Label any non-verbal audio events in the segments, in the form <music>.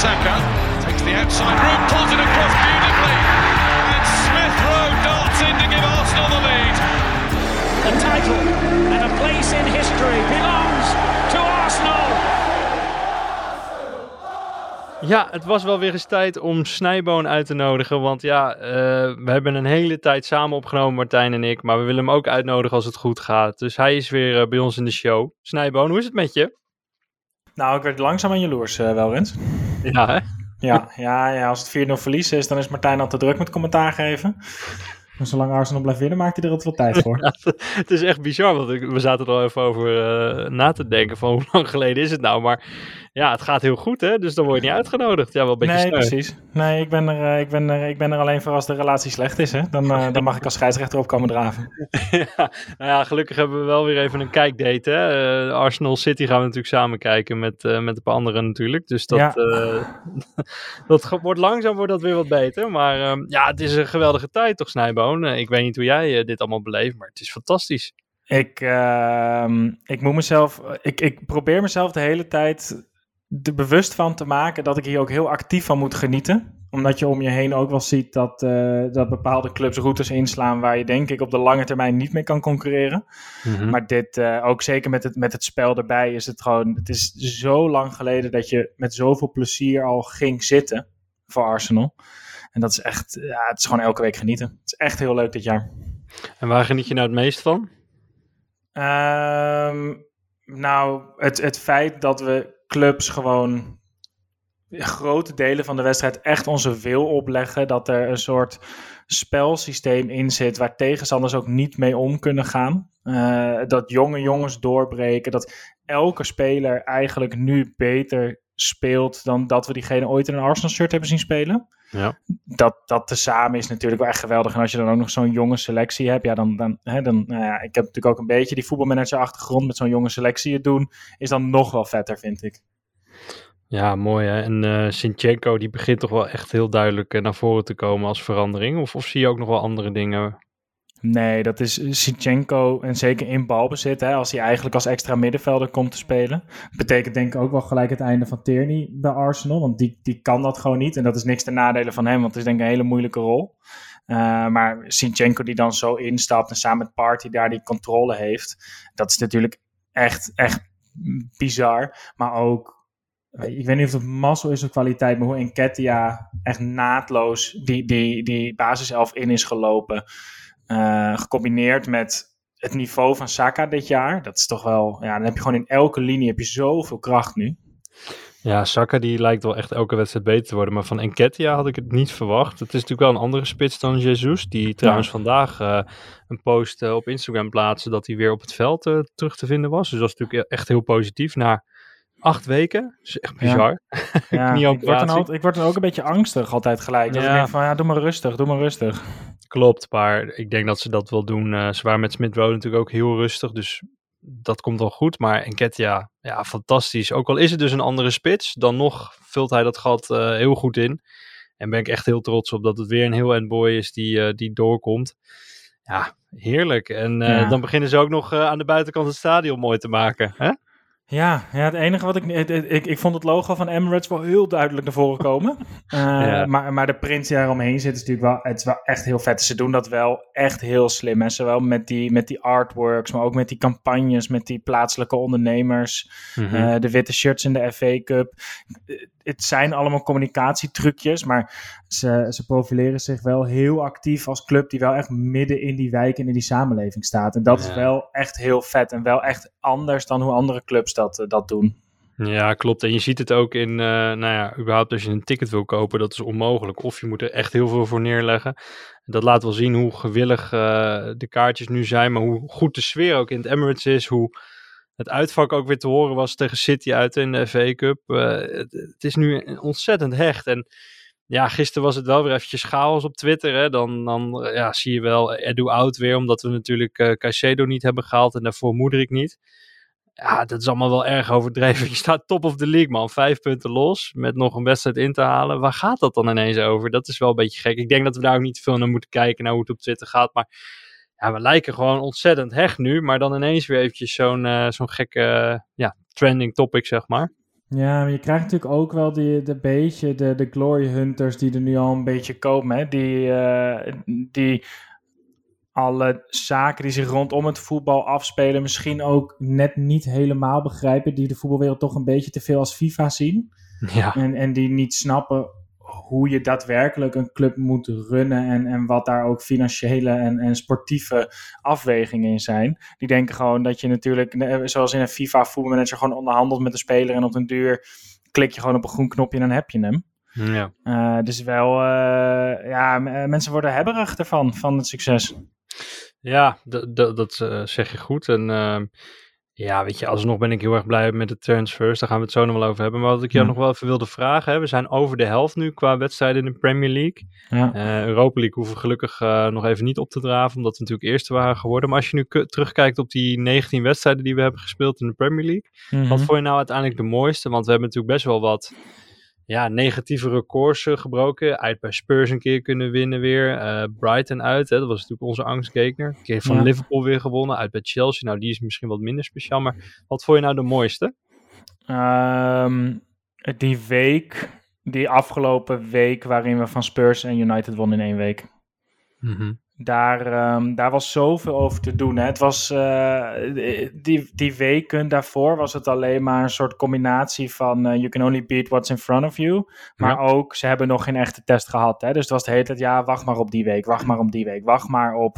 Saka takes the outside route, pulls it across beautifully, and Smith Rowe darts in to give Arsenal the lead. The title and a place in history belongs to Arsenal. Ja, het was wel weer eens tijd om Snijboon uit te nodigen. Want ja, uh, we hebben een hele tijd samen opgenomen, Martijn en ik. Maar we willen hem ook uitnodigen als het goed gaat. Dus hij is weer uh, bij ons in de show. Snijboon, hoe is het met je? Nou, ik werd langzaam aan jaloers, uh, wel, Rens. Ja, hè? Ja, ja, ja, als het 4-0 verlies is, dan is Martijn al te druk met commentaar geven. Maar zolang Arsenal blijft winnen, maakt hij er altijd wel tijd voor. <laughs> Ja, het is echt bizar, want we zaten er al even over uh, na te denken van hoe <laughs> lang geleden is het nou. Maar ja, het gaat heel goed, hè? Dus dan word je niet uitgenodigd. Ja, wel een beetje Nee, sneu. precies. Nee, ik ben, er, uh, ik, ben er, ik ben er alleen voor als de relatie slecht is, hè. Dan, uh, dan mag ik als scheidsrechter op komen draven. <laughs> ja, nou ja, gelukkig hebben we wel weer even een kijkdate, hè. Uh, Arsenal City gaan we natuurlijk samen kijken met, met een paar anderen natuurlijk. Dus dat, ja. <laughs> dat wordt langzaam wordt dat weer wat beter. Maar ehm, ja, het is een geweldige tijd toch, Snijboon? ik weet niet hoe jij dit allemaal beleeft, maar het is fantastisch. Ik, uh, ik moet mezelf, ik, ik probeer mezelf de hele tijd er bewust van te maken dat ik hier ook heel actief van moet genieten. Omdat je om je heen ook wel ziet dat, uh, dat bepaalde clubs routes inslaan waar je denk ik op de lange termijn niet mee kan concurreren. Mm-hmm. Maar dit, uh, ook zeker met het, met het spel erbij, is het gewoon, het is zo lang geleden dat je met zoveel plezier al ging zitten voor Arsenal. En dat is echt, ja, het is gewoon elke week genieten. Het is echt heel leuk dit jaar. En waar geniet je nou het meest van? Um, nou, het, het feit dat we clubs gewoon grote delen van de wedstrijd echt onze wil opleggen. Dat er een soort spelsysteem in zit waar tegenstanders ook niet mee om kunnen gaan. Uh, dat jonge jongens doorbreken. Dat elke speler eigenlijk nu beter speelt dan dat we diegene ooit in een Arsenal shirt hebben zien spelen. Ja. Dat, dat tezamen is natuurlijk wel echt geweldig. En als je dan ook nog zo'n jonge selectie hebt, ja, dan, dan, hè, dan nou ja, ik heb natuurlijk ook een beetje die voetbalmanager achtergrond met zo'n jonge selectie het doen, is dan nog wel vetter, vind ik. Ja, mooi hè. En uh, Sinchenko, die begint toch wel echt heel duidelijk uh, naar voren te komen als verandering. Of, of zie je ook nog wel andere dingen? Nee, dat is Sinchenko en zeker in balbezit, hè, als hij eigenlijk als extra middenvelder komt te spelen. Betekent denk ik ook wel gelijk het einde van Tierney bij Arsenal, want die, die kan dat gewoon niet. En dat is niks ten nadele van hem, want het is denk ik een hele moeilijke rol. Uh, maar Sinchenko die dan zo instapt en samen met Party daar die controle heeft, dat is natuurlijk echt, echt bizar. Maar ook ik weet niet of het mazzel is of kwaliteit, maar hoe Enketia echt naadloos die, die, die basiself in is gelopen. Uh, gecombineerd met het niveau van Saka dit jaar. Dat is toch wel, ja, dan heb je gewoon in elke linie heb je zoveel kracht nu. Ja, Saka die lijkt wel echt elke wedstrijd beter te worden. Maar van Enketia had ik het niet verwacht. Het is natuurlijk wel een andere spits dan Jesus. Die trouwens ja. vandaag uh, een post uh, op Instagram plaatste dat hij weer op het veld terug te vinden was. Dus dat is natuurlijk echt heel positief. Na acht weken. Dat is echt bizar. Ja. <laughs> ja ik, word dan altijd, ik word dan ook een beetje angstig altijd gelijk. Dat ja. ik denk van, ja, doe maar rustig, doe maar rustig. Klopt, maar ik denk dat ze dat wel doen. Uh, ze waren met Smith Rowe natuurlijk ook heel rustig, dus dat komt wel goed. Maar Enketia, ja, fantastisch. Ook al is het dus een andere spits, dan nog vult hij dat gat uh, heel goed in. En ben ik echt heel trots op dat het weer een heel endboy is die, uh, die doorkomt. Ja, heerlijk. En ja. dan beginnen ze ook nog aan de buitenkant het stadion mooi te maken. Hè? Ja, ja, het enige wat ik, ik, ik... Vond het logo van Emirates wel heel duidelijk naar voren komen. Uh, <laughs> ja. maar, maar de print die daaromheen zit is natuurlijk wel... Het is wel echt heel vet. Ze doen dat wel echt heel slim. En zowel met die, met die artworks, maar ook met die campagnes... met die plaatselijke ondernemers. Mm-hmm. Uh, de witte shirts in de FA Cup. Het zijn allemaal communicatietrucjes, maar ze, ze profileren zich wel heel actief als club... die wel echt midden in die wijk en in die samenleving staat. En dat ja. is wel echt heel vet. En wel echt anders dan hoe andere clubs dat, dat doen. Ja, klopt. En je ziet het ook in, uh, nou ja, überhaupt als je een ticket wil kopen, dat is onmogelijk. Of je moet er echt heel veel voor neerleggen. Dat laat wel zien hoe gewillig uh, de kaartjes nu zijn, maar hoe goed de sfeer ook in het Emirates is. Hoe het uitvak ook weer te horen was tegen City uit in de FA Cup. Uh, het, is nu ontzettend hecht. En ja, gisteren was het wel weer eventjes chaos op Twitter. Hè? Dan, dan ja, zie je wel Edu Oud weer, omdat we natuurlijk uh, Caicedo niet hebben gehaald en daarvoor Moederik niet. Ja, dat is allemaal wel erg overdreven. <laughs> Je staat top of the league, man. Vijf punten los, met nog een wedstrijd in te halen. Waar gaat dat dan ineens over? Dat is wel een beetje gek. Ik denk dat we daar ook niet veel naar moeten kijken, naar hoe het op Twitter gaat. Maar ja, we lijken gewoon ontzettend hecht nu. Maar dan ineens weer eventjes zo'n uh, zo'n gekke ja, trending topic, zeg maar. Ja, maar je krijgt natuurlijk ook wel die, de beetje de, de glory hunters die er nu al een beetje komen. Hè? Die, uh, die alle zaken die zich rondom het voetbal afspelen misschien ook net niet helemaal begrijpen. Die de voetbalwereld toch een beetje te veel als FIFA zien. Ja. En, en die niet snappen hoe je daadwerkelijk een club moet runnen en, en wat daar ook financiële en, en sportieve afwegingen in zijn. Die denken gewoon dat je natuurlijk, zoals in een FIFA voetbalmanager, gewoon onderhandelt met de speler en op een duur klik je gewoon op een groen knopje en dan heb je hem. Ja. Uh, dus wel, uh, ja, mensen worden hebberig ervan, van het succes. Ja, dat zeg je goed. En ja, weet je, alsnog ben ik heel erg blij met de transfers. Daar gaan we het zo nog wel over hebben. Maar wat ik jou nog wel even wilde vragen. Hè, we zijn over de helft nu qua wedstrijden in de Premier League. Ja. Uh, Europa League hoeven we gelukkig uh, nog even niet op te draven. Omdat we natuurlijk eerste waren geworden. Maar als je nu terugkijkt op die 19 wedstrijden die we hebben gespeeld in de Premier League. Mhm. Wat vond je nou uiteindelijk de mooiste? Want we hebben natuurlijk best wel wat ja, negatieve records uh, gebroken. Uit bij Spurs een keer kunnen winnen weer. Uh, Brighton uit, hè, dat was natuurlijk onze angstgekner. Een keer van Ja. Liverpool weer gewonnen. Uit bij Chelsea, nou die is misschien wat minder speciaal. Maar wat vond je nou de mooiste? Ehm, die week, die afgelopen week waarin we van Spurs en United wonnen in één week. Daar, ehm, daar was zoveel over te doen. Hè. Het was, eh, die, die weken daarvoor was het alleen maar een soort combinatie van eh, you can only beat what's in front of you. Maar Ja. ook, ze hebben nog geen echte test gehad. Hè. Dus het was de hele tijd, ja, wacht maar op die week, wacht maar op die week. Wacht maar op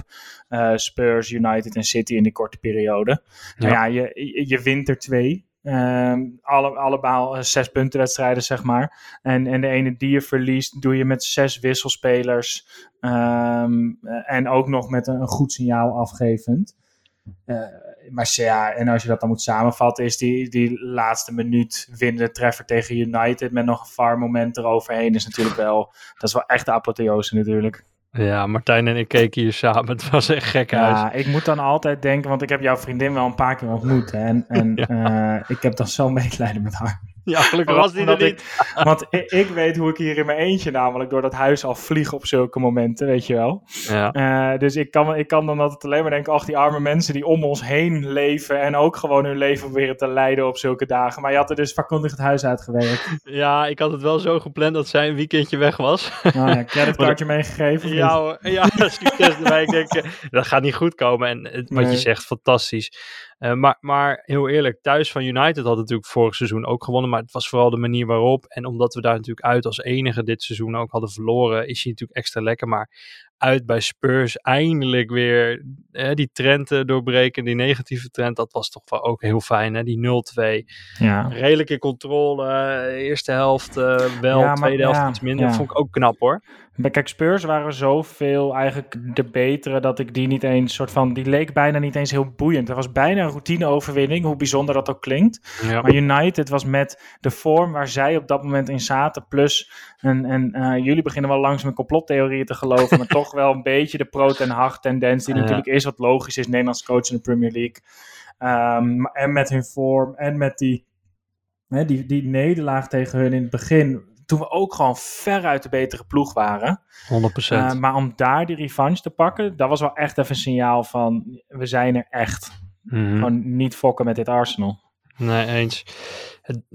eh, Spurs, United en City in die korte periode. Nou ja, je, je, je wint er twee. Ehm, alle, allemaal eh, zes punten wedstrijden, zeg maar. En, en de ene die je verliest, doe je met zes wisselspelers. Ehm, eh, en ook nog met een, goed signaal afgevend. Eh, maar ja, en als je dat dan moet samenvatten, is die, die laatste minuut winnende treffer tegen United met nog een VAR moment eroverheen, is natuurlijk wel, dat is wel echt de apotheose natuurlijk. Ja, Martijn en ik keken hier samen. Het was echt gek huis. Ja, ik moet dan altijd denken, want ik heb jouw vriendin wel een paar keer ontmoet. Hè, en en <laughs> eh, ik heb dan zo medelijden met haar. Ja, gelukkig was die er niet. <laughs> want ik, ik weet hoe ik hier in mijn eentje namelijk door dat huis al vlieg op zulke momenten, weet je wel. Ja. Eh, dus ik kan, ik kan dan altijd alleen maar denken, ach die arme mensen die om ons heen leven en ook gewoon hun leven proberen te leiden op zulke dagen. Maar je had er dus vakkundig het huis uitgewerkt. ja, ik had het wel zo gepland dat zij een weekendje weg was. Nou ja, creditcardje <laughs> meegegeven. Ja, hoor. ja <laughs> succes erbij. Ik denk, eh, dat gaat niet goed komen. En het- wat je zegt, fantastisch. Eh, maar, maar heel eerlijk, thuis van United had natuurlijk vorig seizoen ook gewonnen. Maar het was vooral de manier waarop. En omdat we daar natuurlijk uit als enige dit seizoen ook hadden verloren, is hij natuurlijk extra lekker. Maar uit bij Spurs eindelijk weer eh, die trend eh, doorbreken, die negatieve trend. Dat was toch wel ook heel fijn, hè? Die 0-2. Ja. Redelijke controle. eh, Eerste helft eh, wel, Ja, maar- tweede helft ja, iets minder. ja. Vond ik ook knap hoor. Kijk, Spurs waren zoveel eigenlijk de betere dat ik die niet eens soort van, die leek bijna niet eens heel boeiend. Het was bijna een routineoverwinning, hoe bijzonder dat ook klinkt. Ja. Maar United was met de vorm waar zij op dat moment in zaten, plus, en, en eh, jullie beginnen wel langs met complottheorieën te geloven, maar <laughs> toch wel een beetje de pro ten hag tendens, die Ja. natuurlijk is wat logisch is, Nederlands coach in de Premier League. Ehm, en met hun vorm en met die, hè, die, die nederlaag tegen hun in het begin, toen we ook gewoon veruit de betere ploeg waren. 100%. Uh, maar om daar die revanche te pakken, dat was wel echt even een signaal van we zijn er echt. Mhm. Gewoon niet fokken met dit Arsenal. Nee, eens.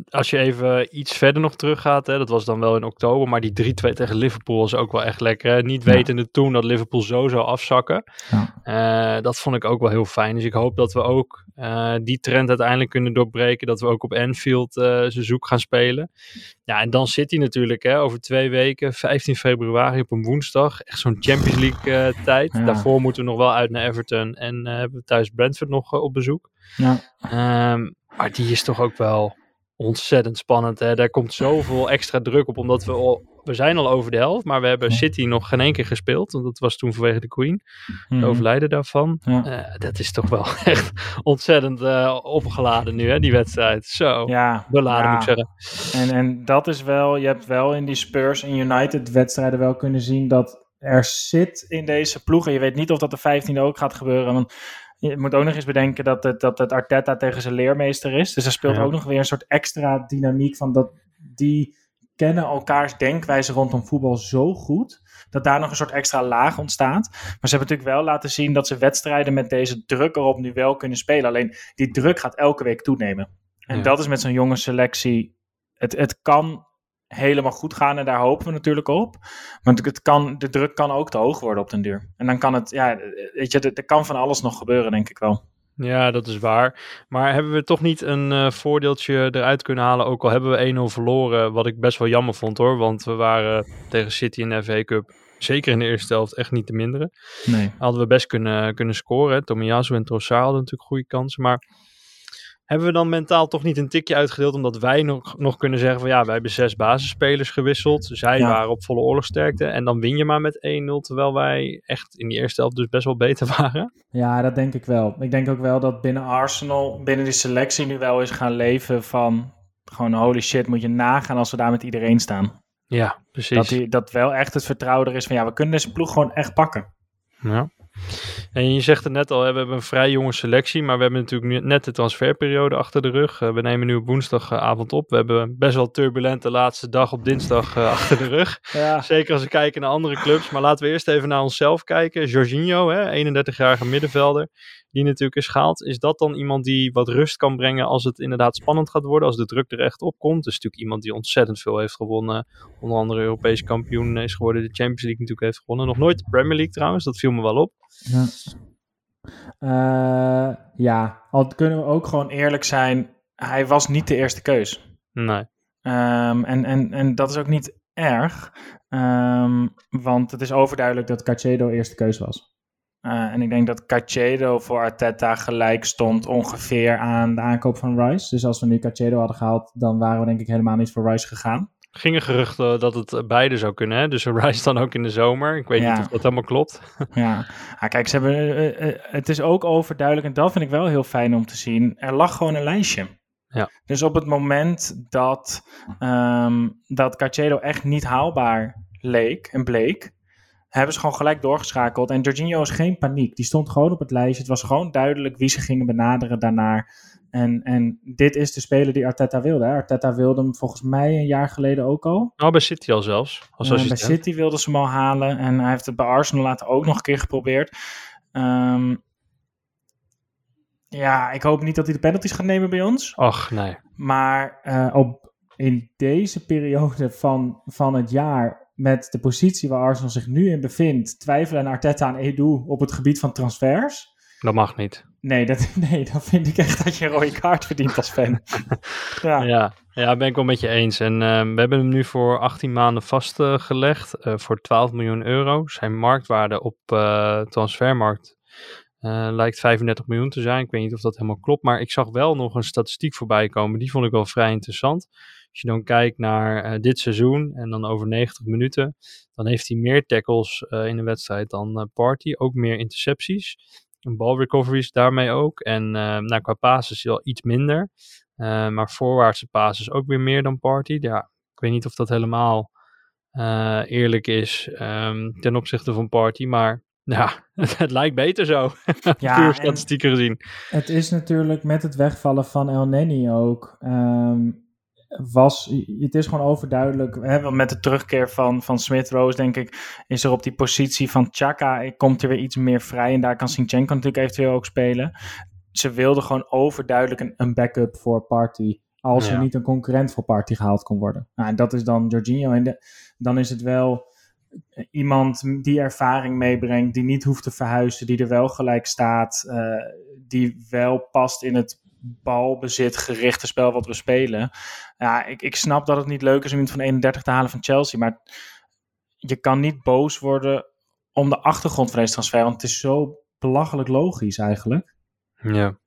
Als je even iets verder nog teruggaat, hè, dat was dan wel in oktober, maar die 3-2 tegen Liverpool was ook wel echt lekker. Hè? Niet Ja. wetende toen dat Liverpool zo zou afzakken. Ja. Eh, dat vond ik ook wel heel fijn. Dus ik hoop dat we ook eh, die trend uiteindelijk kunnen doorbreken. Dat we ook op Anfield eh zijn zoek gaan spelen. Ja, en dan zit hij natuurlijk hè, over twee weken, 15 februari op een woensdag. Echt zo'n Champions League tijd. Ja. Daarvoor moeten we nog wel uit naar Everton en hebben we thuis Brentford nog op bezoek. Ja. Ehm, maar die is toch ook wel ontzettend spannend. Hè? Daar komt zoveel extra druk op, omdat we al... We zijn al over de helft, maar we hebben. City nog geen één keer gespeeld. Want dat was toen vanwege de Queen. Het Mhm. overlijden daarvan. Ja. Eh, dat is toch wel <laughs> echt ontzettend eh, opgeladen nu, hè, die wedstrijd. Zo, Ja, beladen ja. moet ik zeggen. En, en dat is wel, je hebt wel in die Spurs en United wedstrijden wel kunnen zien dat er zit in deze ploeg. En je weet niet of dat de 15e ook gaat gebeuren. Want je moet ook nog eens bedenken dat het, dat het Arteta tegen zijn leermeester is. Dus er speelt Ja. ook nog weer een soort extra dynamiek van dat die kennen elkaars denkwijze rondom voetbal zo goed. Dat daar nog een soort extra laag ontstaat. Maar ze hebben natuurlijk wel laten zien dat ze wedstrijden met deze druk erop nu wel kunnen spelen. Alleen die druk gaat elke week toenemen. En Ja. dat is met zo'n jonge selectie het, het kan helemaal goed gaan en daar hopen we natuurlijk op. Want het kan, de druk kan ook te hoog worden op den duur. En dan kan het, ja, weet je, er kan van alles nog gebeuren, denk ik wel. Ja, dat is waar. Maar hebben we toch niet een uh, voordeeltje eruit kunnen halen? Ook al hebben we 1-0 verloren, wat ik best wel jammer vond hoor. Want we waren tegen City in de FA Cup, zeker in de eerste helft, echt niet te minderen. Nee. Hadden we best kunnen, kunnen scoren. Tomiyasu en Trossard hadden natuurlijk goede kansen. Maar hebben we dan mentaal toch niet een tikje uitgedeeld, omdat wij nog, nog kunnen zeggen van ja, wij hebben zes basisspelers gewisseld. Zij Ja. waren op volle oorlogsterkte en dan win je maar met 1-0, terwijl wij echt in die eerste helft dus best wel beter <laughs> waren. Ja, dat denk ik wel. Ik denk ook wel dat binnen Arsenal, binnen die selectie nu wel is gaan leven van gewoon holy shit, moet je nagaan als we daar met iedereen staan. Ja, precies. Dat, die, dat wel echt het vertrouwen er is van ja, we kunnen deze ploeg gewoon echt pakken. Ja. En je zegt het net al, we hebben een vrij jonge selectie, maar we hebben natuurlijk net de transferperiode achter de rug. Eh, we nemen nu op woensdagavond op. We hebben best wel turbulente laatste dag op dinsdag eh, <laughs> achter de rug. Ja. Zeker als we kijken naar andere clubs. Maar laten we eerst even naar onszelf kijken. Jorginho, hè, 31-jarige middenvelder, die natuurlijk is gehaald. Is dat dan iemand die wat rust kan brengen als het inderdaad spannend gaat worden? Als de druk er echt op komt? Het is natuurlijk iemand die ontzettend veel heeft gewonnen. Onder andere Europees kampioen is geworden. De Champions League natuurlijk heeft gewonnen. Nog nooit de Premier League trouwens, dat viel me wel op. Ja. Eh, ja, al kunnen we ook gewoon eerlijk zijn, hij was niet de eerste keus. Nee. Ehm, en, en, en dat is ook niet erg, Ehm, want het is overduidelijk dat Cachedo eerste keus was. Eh, en ik denk dat Cachedo voor Arteta gelijk stond ongeveer aan de aankoop van Rice. Dus als we nu Cachedo hadden gehaald, dan waren we denk ik helemaal niet voor Rice gegaan. Gingen geruchten dat het beide zou kunnen, hè? Dus <laughs> Rice dan ook in de zomer. Ik weet Ja. niet of dat helemaal klopt. <laughs> Ja, ah, kijk, ze hebben, eh, eh, het is ook overduidelijk, en dat vind ik wel heel fijn om te zien. Er lag gewoon een lijstje. Ja. Dus op het moment dat, ehm dat Cachedo echt niet haalbaar leek en bleek, hebben ze gewoon gelijk doorgeschakeld. En Jorginho is geen paniek. Die stond gewoon op het lijstje. Het was gewoon duidelijk wie ze gingen benaderen daarnaar. En, en dit is de speler die Arteta wilde. Hè? Arteta wilde hem volgens mij een jaar geleden ook al. Nou, bij City al zelfs. Als bij. City wilden ze hem al halen. En hij heeft het bij Arsenal later ook nog een keer geprobeerd. Ehm, ja, ik hoop niet dat hij de penalties gaat nemen bij ons. Ach, nee. Maar eh, op, in deze periode van, van het jaar, met de positie waar Arsenal zich nu in bevindt, twijfelen Arteta en Edu op het gebied van transfers. Dat mag niet. Nee, dat, <laughs> nee, dan vind ik echt dat je een rode kaart verdient als fan. <laughs> ja. Ja, ja, ben ik wel met je eens. En ehm, we hebben hem nu voor 18 maanden vastgelegd eh, voor 12 miljoen euro. Zijn marktwaarde op eh, transfermarkt eh, lijkt 35 miljoen te zijn. Ik weet niet of dat helemaal klopt, maar ik zag wel nog een statistiek voorbij komen. Die vond ik wel vrij interessant. Als je dan kijkt naar eh, dit seizoen en dan over 90 minuten, dan heeft hij meer tackles eh, in de wedstrijd dan eh, Party. Ook meer intercepties. En balrecoveries daarmee ook. En nou, qua passes is hij al iets minder. Maar voorwaartse passes ook weer meer dan Party. Ja, ik weet niet of dat helemaal eerlijk is um, ten opzichte van Party. Maar <laughs> ja, het lijkt beter zo. <laughs> Ja, Puur en- statistieken gezien. Het is natuurlijk met het wegvallen van El Neni ook. ehm, was, het is gewoon overduidelijk. Hè, want met de terugkeer van, van Smith Rose, denk ik, is er op die positie van Chaka. Komt er weer iets meer vrij. En daar kan Sinchenko natuurlijk eventueel ook spelen. Ze wilden gewoon overduidelijk een, een backup voor Party. Als Ja. er niet een concurrent voor Party gehaald kon worden. Nou, en dat is dan Jorginho. En de- dan is het wel iemand die ervaring meebrengt, die niet hoeft te verhuizen, die er wel gelijk staat, eh, die wel past in het balbezit gerichte spel wat we spelen. Ja, ik, ik snap dat het niet leuk is om iemand van 31 te halen van Chelsea, maar je kan niet boos worden om de achtergrond van deze transfer, want het is zo belachelijk logisch eigenlijk. Ja.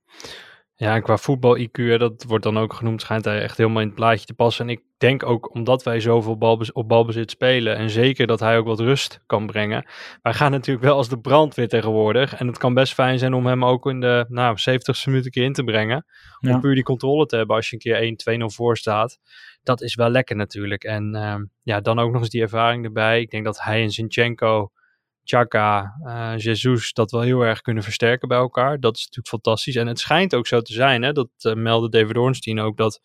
Ja, en qua voetbal IQ, hè, dat wordt dan ook genoemd, schijnt hij echt helemaal in het plaatje te passen. En ik denk ook omdat wij zoveel balbez op balbezit spelen en zeker dat hij ook wat rust kan brengen. Wij gaan natuurlijk wel als de brandweer tegenwoordig. En het kan best fijn zijn om hem ook in de nou, 70ste minuut een keer in te brengen. Ja. Om puur die controle te hebben als je een keer 1-2-0 voor staat. Dat is wel lekker natuurlijk. En ehm, ja, dan ook nog eens die ervaring erbij. Ik denk dat hij en Zinchenko, Chaka, eh Jesus dat wel heel erg kunnen versterken bij elkaar. Dat is natuurlijk fantastisch. En het schijnt ook zo te zijn, hè, dat eh, meldde David Ornstein ook, dat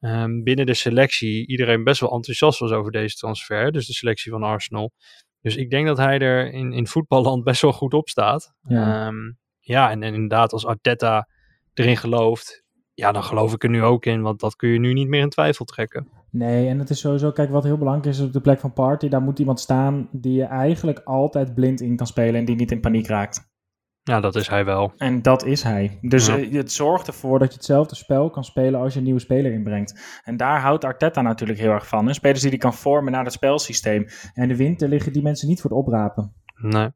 ehm, binnen de selectie iedereen best wel enthousiast was over deze transfer. Dus de selectie van Arsenal. Dus ik denk dat hij er in, in voetballand best wel goed op staat. Ja. Ehm, ja, en, en inderdaad, als Arteta erin gelooft, ja, dan geloof ik er nu ook in, want dat kun je nu niet meer in twijfel trekken. Nee, en het is sowieso, kijk, wat heel belangrijk is op de plek van Party, daar moet iemand staan die je eigenlijk altijd blind in kan spelen en die niet in paniek raakt. Ja, dat is hij wel. En dat is hij. Dus Ja. eh, het zorgt ervoor dat je hetzelfde spel kan spelen als je een nieuwe speler inbrengt. En daar houdt Arteta natuurlijk heel erg van. Hè? Spelers die die kan vormen naar het spelsysteem. En de winter liggen die mensen niet voor het oprapen. Nee.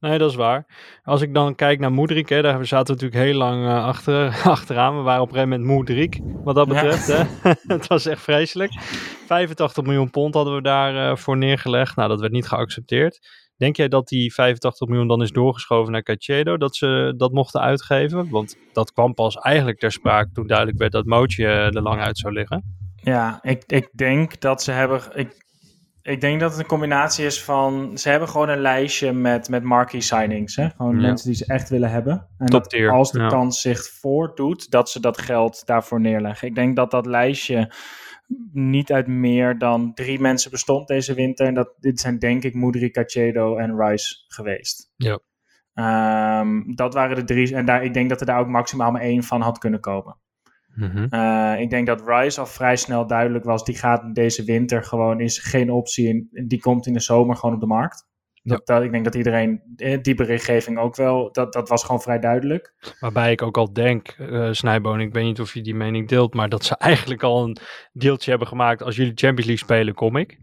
Nee, dat is waar. Als ik dan kijk naar Moedrik, hè, daar zaten we natuurlijk heel lang eh, achter, <laughs> achteraan. We waren op een gegeven moment Moedrik, wat dat Ja. betreft. Hè? <laughs> het was echt vreselijk. 85 miljoen pond hadden we daarvoor voor neergelegd. Nou, dat werd niet geaccepteerd. Denk jij dat die 85 miljoen dan is doorgeschoven naar Caicedo, dat ze dat mochten uitgeven? Want dat kwam pas eigenlijk ter sprake toen duidelijk werd dat Mootje eh, er lang uit zou liggen. Ja, ik, ik denk dat ze hebben. Ik, ik denk dat het een combinatie is van. Ze hebben gewoon een lijstje met, met marquee signings. Hè? Gewoon Ja. mensen die ze echt willen hebben. En Top dat tier, als de ja. kans zich voordoet, dat ze dat geld daarvoor neerleggen. Ik denk dat dat lijstje niet uit meer dan drie mensen bestond deze winter. En dat, dit zijn denk ik Moedri, Cachedo en Rice geweest. Ja. Ehm, dat waren de drie. En daar, ik denk dat er daar ook maximaal maar één van had kunnen komen. Mhm. Eh, ik denk dat Rice al vrij snel duidelijk was. Die gaat deze winter gewoon, is geen optie. En die komt in de zomer gewoon op de markt. Dat, dat, ik denk dat iedereen, eh, die berichtgeving ook wel, dat, dat was gewoon vrij duidelijk. Waarbij ik ook al denk, eh Snijboon, ik weet niet of je die mening deelt, maar dat ze <laughs> eigenlijk al een deeltje hebben gemaakt. Als jullie Champions League spelen, kom ik.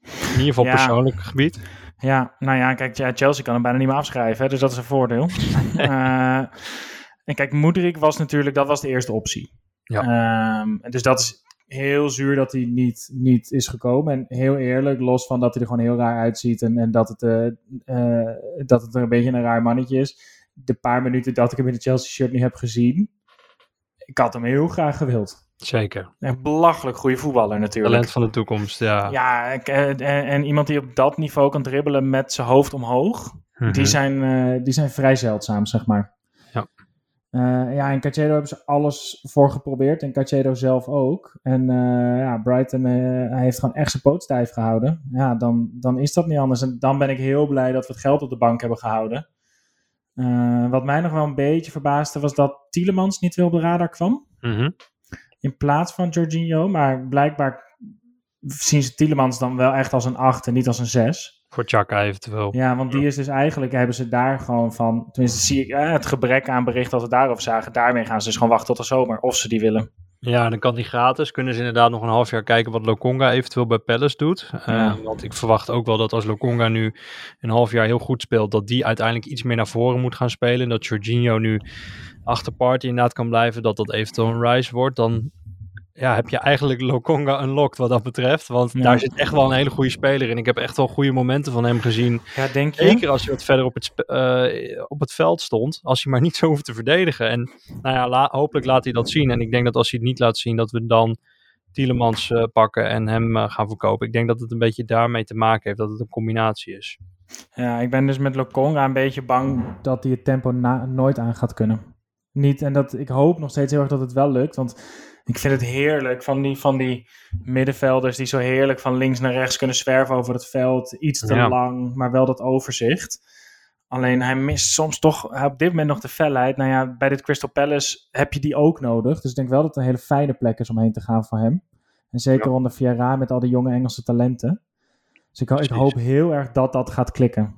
In ieder geval Ja. persoonlijk gebied. Ja, nou ja, kijk, ja, Chelsea kan hem bijna niet meer afschrijven, hè, dus dat is een voordeel. <laughs> Eh, en kijk, Moedrik was natuurlijk, dat was de eerste optie. Ja. Ehm, dus dat is heel zuur dat hij niet, niet is gekomen. En heel eerlijk, los van dat hij er gewoon heel raar uitziet en, en dat, het, eh, eh, dat het er een beetje een raar mannetje is. De paar minuten dat ik hem in de Chelsea shirt nu heb gezien, ik had hem heel graag gewild. Zeker. Een belachelijk goede voetballer natuurlijk. Talent van de toekomst, ja. Ja, ik, eh, en, en iemand die op dat niveau kan dribbelen met zijn hoofd omhoog. Mhm. Die, zijn, die zijn vrij zeldzaam, zeg maar. Ja. Eh, ja, en Cachedo hebben ze alles voor geprobeerd. En Cachedo zelf ook. En eh, ja, Brighton eh, heeft gewoon echt zijn poot stijf gehouden. Ja, dan, dan is dat niet anders. En dan ben ik heel blij dat we het geld op de bank hebben gehouden. Eh, wat mij nog wel een beetje verbaasde was dat Tielemans niet weer op de radar kwam. Mhm. In plaats van Jorginho. Maar blijkbaar zien ze Tielemans dan wel echt als een 8 en niet als een 6. Voor Chaka eventueel. Ja, want die is dus eigenlijk, hebben ze daar gewoon van, tenminste zie ik eh, het gebrek aan bericht dat we daarover zagen, daarmee gaan ze dus gewoon wachten tot de zomer, of ze die willen. Ja, dan kan die gratis. Kunnen ze inderdaad nog een half jaar kijken wat Lokonga eventueel bij Palace doet. Eh. Want ik verwacht ook wel dat als Lokonga nu een half jaar heel goed speelt, dat die uiteindelijk iets meer naar voren moet gaan spelen. En dat Jorginho nu achter Party inderdaad kan blijven, dat dat eventueel een Rise wordt. Dan ja, heb je eigenlijk Lokonga unlocked wat dat betreft. Want Ja. daar zit echt wel een hele goede speler in. Ik heb echt wel goede momenten van hem gezien. Ja, denk je? Zeker als hij wat verder op het, eh, op het veld stond. Als hij maar niet zo hoeft te verdedigen. En nou ja, la- hopelijk laat hij dat zien. En ik denk dat als hij het niet laat zien, dat we dan Tielemans eh, pakken en hem eh, gaan verkopen. Ik denk dat het een beetje daarmee te maken heeft. Dat het een combinatie is. Ja, ik ben dus met Lokonga een beetje bang dat hij het tempo nooit aan gaat kunnen. Niet, en dat, ik hoop nog steeds heel erg dat het wel lukt, want ik vind het heerlijk van die, van die middenvelders die zo heerlijk van links naar rechts kunnen zwerven over het veld. Iets te Ja. lang, maar wel dat overzicht. Alleen hij mist soms toch op dit moment nog de felheid. Nou ja, bij dit Crystal Palace heb je die ook nodig. Dus ik denk wel dat het een hele fijne plek is om heen te gaan voor hem. En zeker onder Vieira met al die jonge Engelse talenten. Dus ik, hoop heel erg dat dat gaat klikken.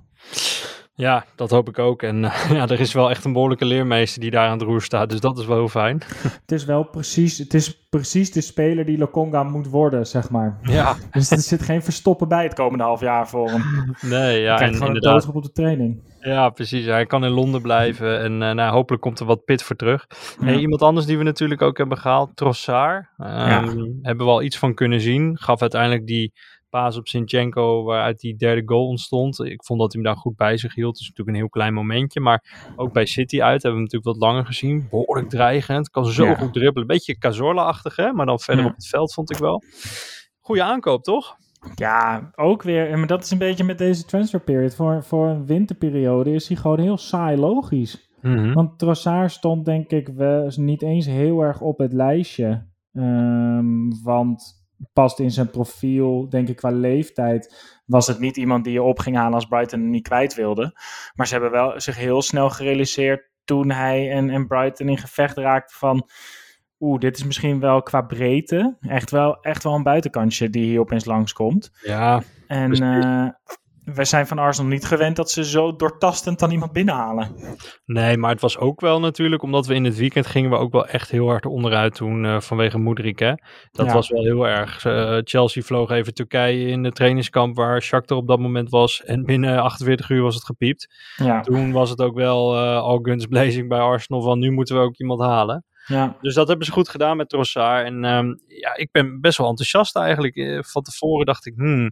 Ja, dat hoop ik ook. En eh, <laughs> ja, er is wel echt een behoorlijke leermeester die daar aan het roer staat. Dus dat is wel heel fijn. <laughs> Het is wel precies, het is precies de speler die Lokonga moet worden, zeg maar. Ja, <laughs> Dus er zit geen verstoppen bij het komende half jaar voor hem. nee, ja, en gewoon inderdaad. op de training. Ja, precies. Hij kan in Londen blijven. En eh, nou, hopelijk komt er wat pit voor terug. Hey, iemand anders die we natuurlijk ook hebben gehaald, Trossard. Ehm, Hebben we al iets van kunnen zien. Gaf uiteindelijk die paas op Sinchenko, waaruit die derde goal ontstond. Ik vond dat hij hem daar goed bij zich hield. Het is natuurlijk een heel klein momentje. Maar ook bij City uit hebben we hem natuurlijk wat langer gezien. Behoorlijk dreigend. Kan zo Ja. goed dribbelen. Beetje Cazorla-achtig, hè? Maar dan verder Ja. op het veld vond ik wel. Goeie aankoop, toch? Ja, ook weer. en Maar dat is een beetje met deze transferperiod. Voor, voor een winterperiode is hij gewoon heel saai logisch. Mhm. Want Trossard stond denk ik wel niet eens heel erg op het lijstje. Ehm, want past in zijn profiel, denk ik qua leeftijd, was het niet iemand die je op ging halen als Brighton hem niet kwijt wilde. Maar ze hebben wel zich heel snel gerealiseerd toen hij en, en Brighton in gevecht raakten van... oeh, dit is misschien wel qua breedte echt wel, echt wel een buitenkantje die hier opeens langskomt. Ja, En Precies. Wij zijn van Arsenal niet gewend dat ze zo doortastend dan iemand binnenhalen. nee, maar het was ook wel natuurlijk, omdat we in het weekend gingen we ook wel echt heel hard onderuit toen eh, vanwege Moedrik, hè. Dat Ja. was wel heel erg. Eh, Chelsea vloog even Turkije in de trainingskamp waar Shakhtar op dat moment was en binnen 48 uur was het gepiept. Ja, Toen was het ook wel eh all guns blazing bij Arsenal van nu moeten we ook iemand halen. ja. Dus dat hebben ze goed gedaan met Trossard. En ehm, ja, ik ben best wel enthousiast eigenlijk. Van tevoren dacht ik, hmm,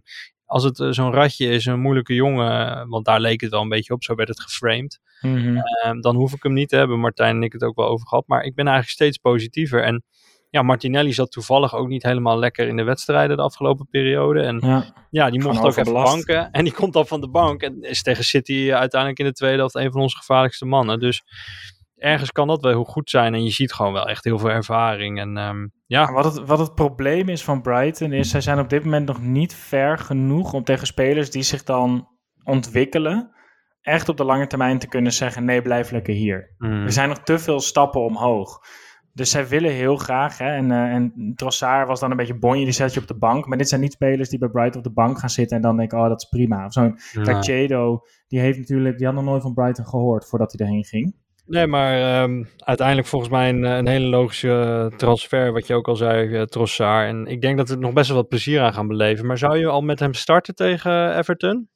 als het eh, zo'n ratje is, een moeilijke jongen, want daar leek het wel een beetje op, zo werd het geframed. Mhm. Ehm, dan hoef ik hem niet te hebben. Martijn en ik het ook wel over gehad. Maar ik ben eigenlijk steeds positiever. En ja, Martinelli zat toevallig ook niet helemaal lekker in de wedstrijden de afgelopen periode. En ja. ja, die mocht ook even banken. <laughs> En die komt dan van de bank. En is tegen City uiteindelijk in de tweede helft een van onze gevaarlijkste mannen. Dus ergens kan dat wel heel goed zijn. En je ziet gewoon wel echt heel veel ervaring. En ehm, ja, Wat het, wat het probleem is van Brighton is, zij zijn op dit moment nog niet ver genoeg om tegen spelers die zich dan ontwikkelen, echt op de lange termijn te kunnen zeggen, nee, blijf lekker hier. mm, Er zijn nog te veel stappen omhoog. Dus zij willen heel graag, hè, en, eh en Trossard was dan een beetje bonje, die zet je op de bank. Maar dit zijn niet spelers die bij Brighton op de bank gaan zitten en dan denken, oh, dat is prima. Of zo'n. Caicedo, die heeft natuurlijk, die had nog nooit van Brighton gehoord voordat hij erheen ging. Nee, maar ehm, uiteindelijk volgens mij een, een hele logische eh, transfer, wat je ook al zei, uh, Trossard. En ik denk dat we er nog best wel wat plezier aan gaan beleven. Maar zou je al met hem starten tegen Everton?